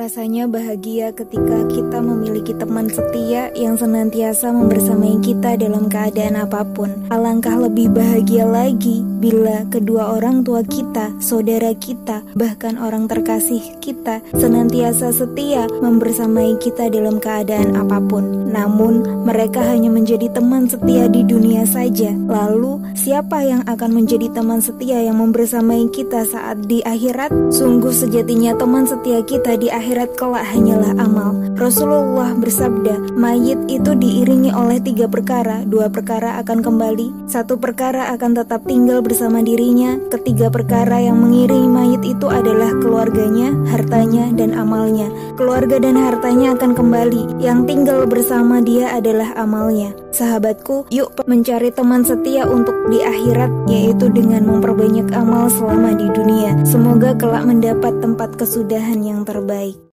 Rasanya bahagia ketika kita memiliki teman setia yang senantiasa membersamai kita dalam keadaan apa pun. Alangkah lebih bahagia lagi bila kedua orang tua kita, saudara kita, bahkan orang terkasih kita senantiasa setia membersamai kita dalam keadaan apa pun. Namun, mereka hanya menjadi teman setia di dunia saja. Lalu, siapa yang akan menjadi teman setia yang membersamai kita saat di akhirat? Sungguh sejatinya teman setia kita di akhirat kelak hanyalah amal. Rasulullah bersabda, mayit itu diiringi oleh tiga perkara. Dua perkara akan kembali, satu perkara akan tetap tinggal bersama dirinya. Ketiga perkara yang mengiringi mayit itu adalah keluarganya, hartanya, dan amalnya. Keluarga dan hartanya akan kembali. Yang tinggal bersama dia adalah amalnya. Sahabatku, yuk mencari teman setia untuk di akhirat, yaitu dengan memperbanyak amal selama di dunia. Semoga kelak mendapat tempat kesudahan yang terbaik.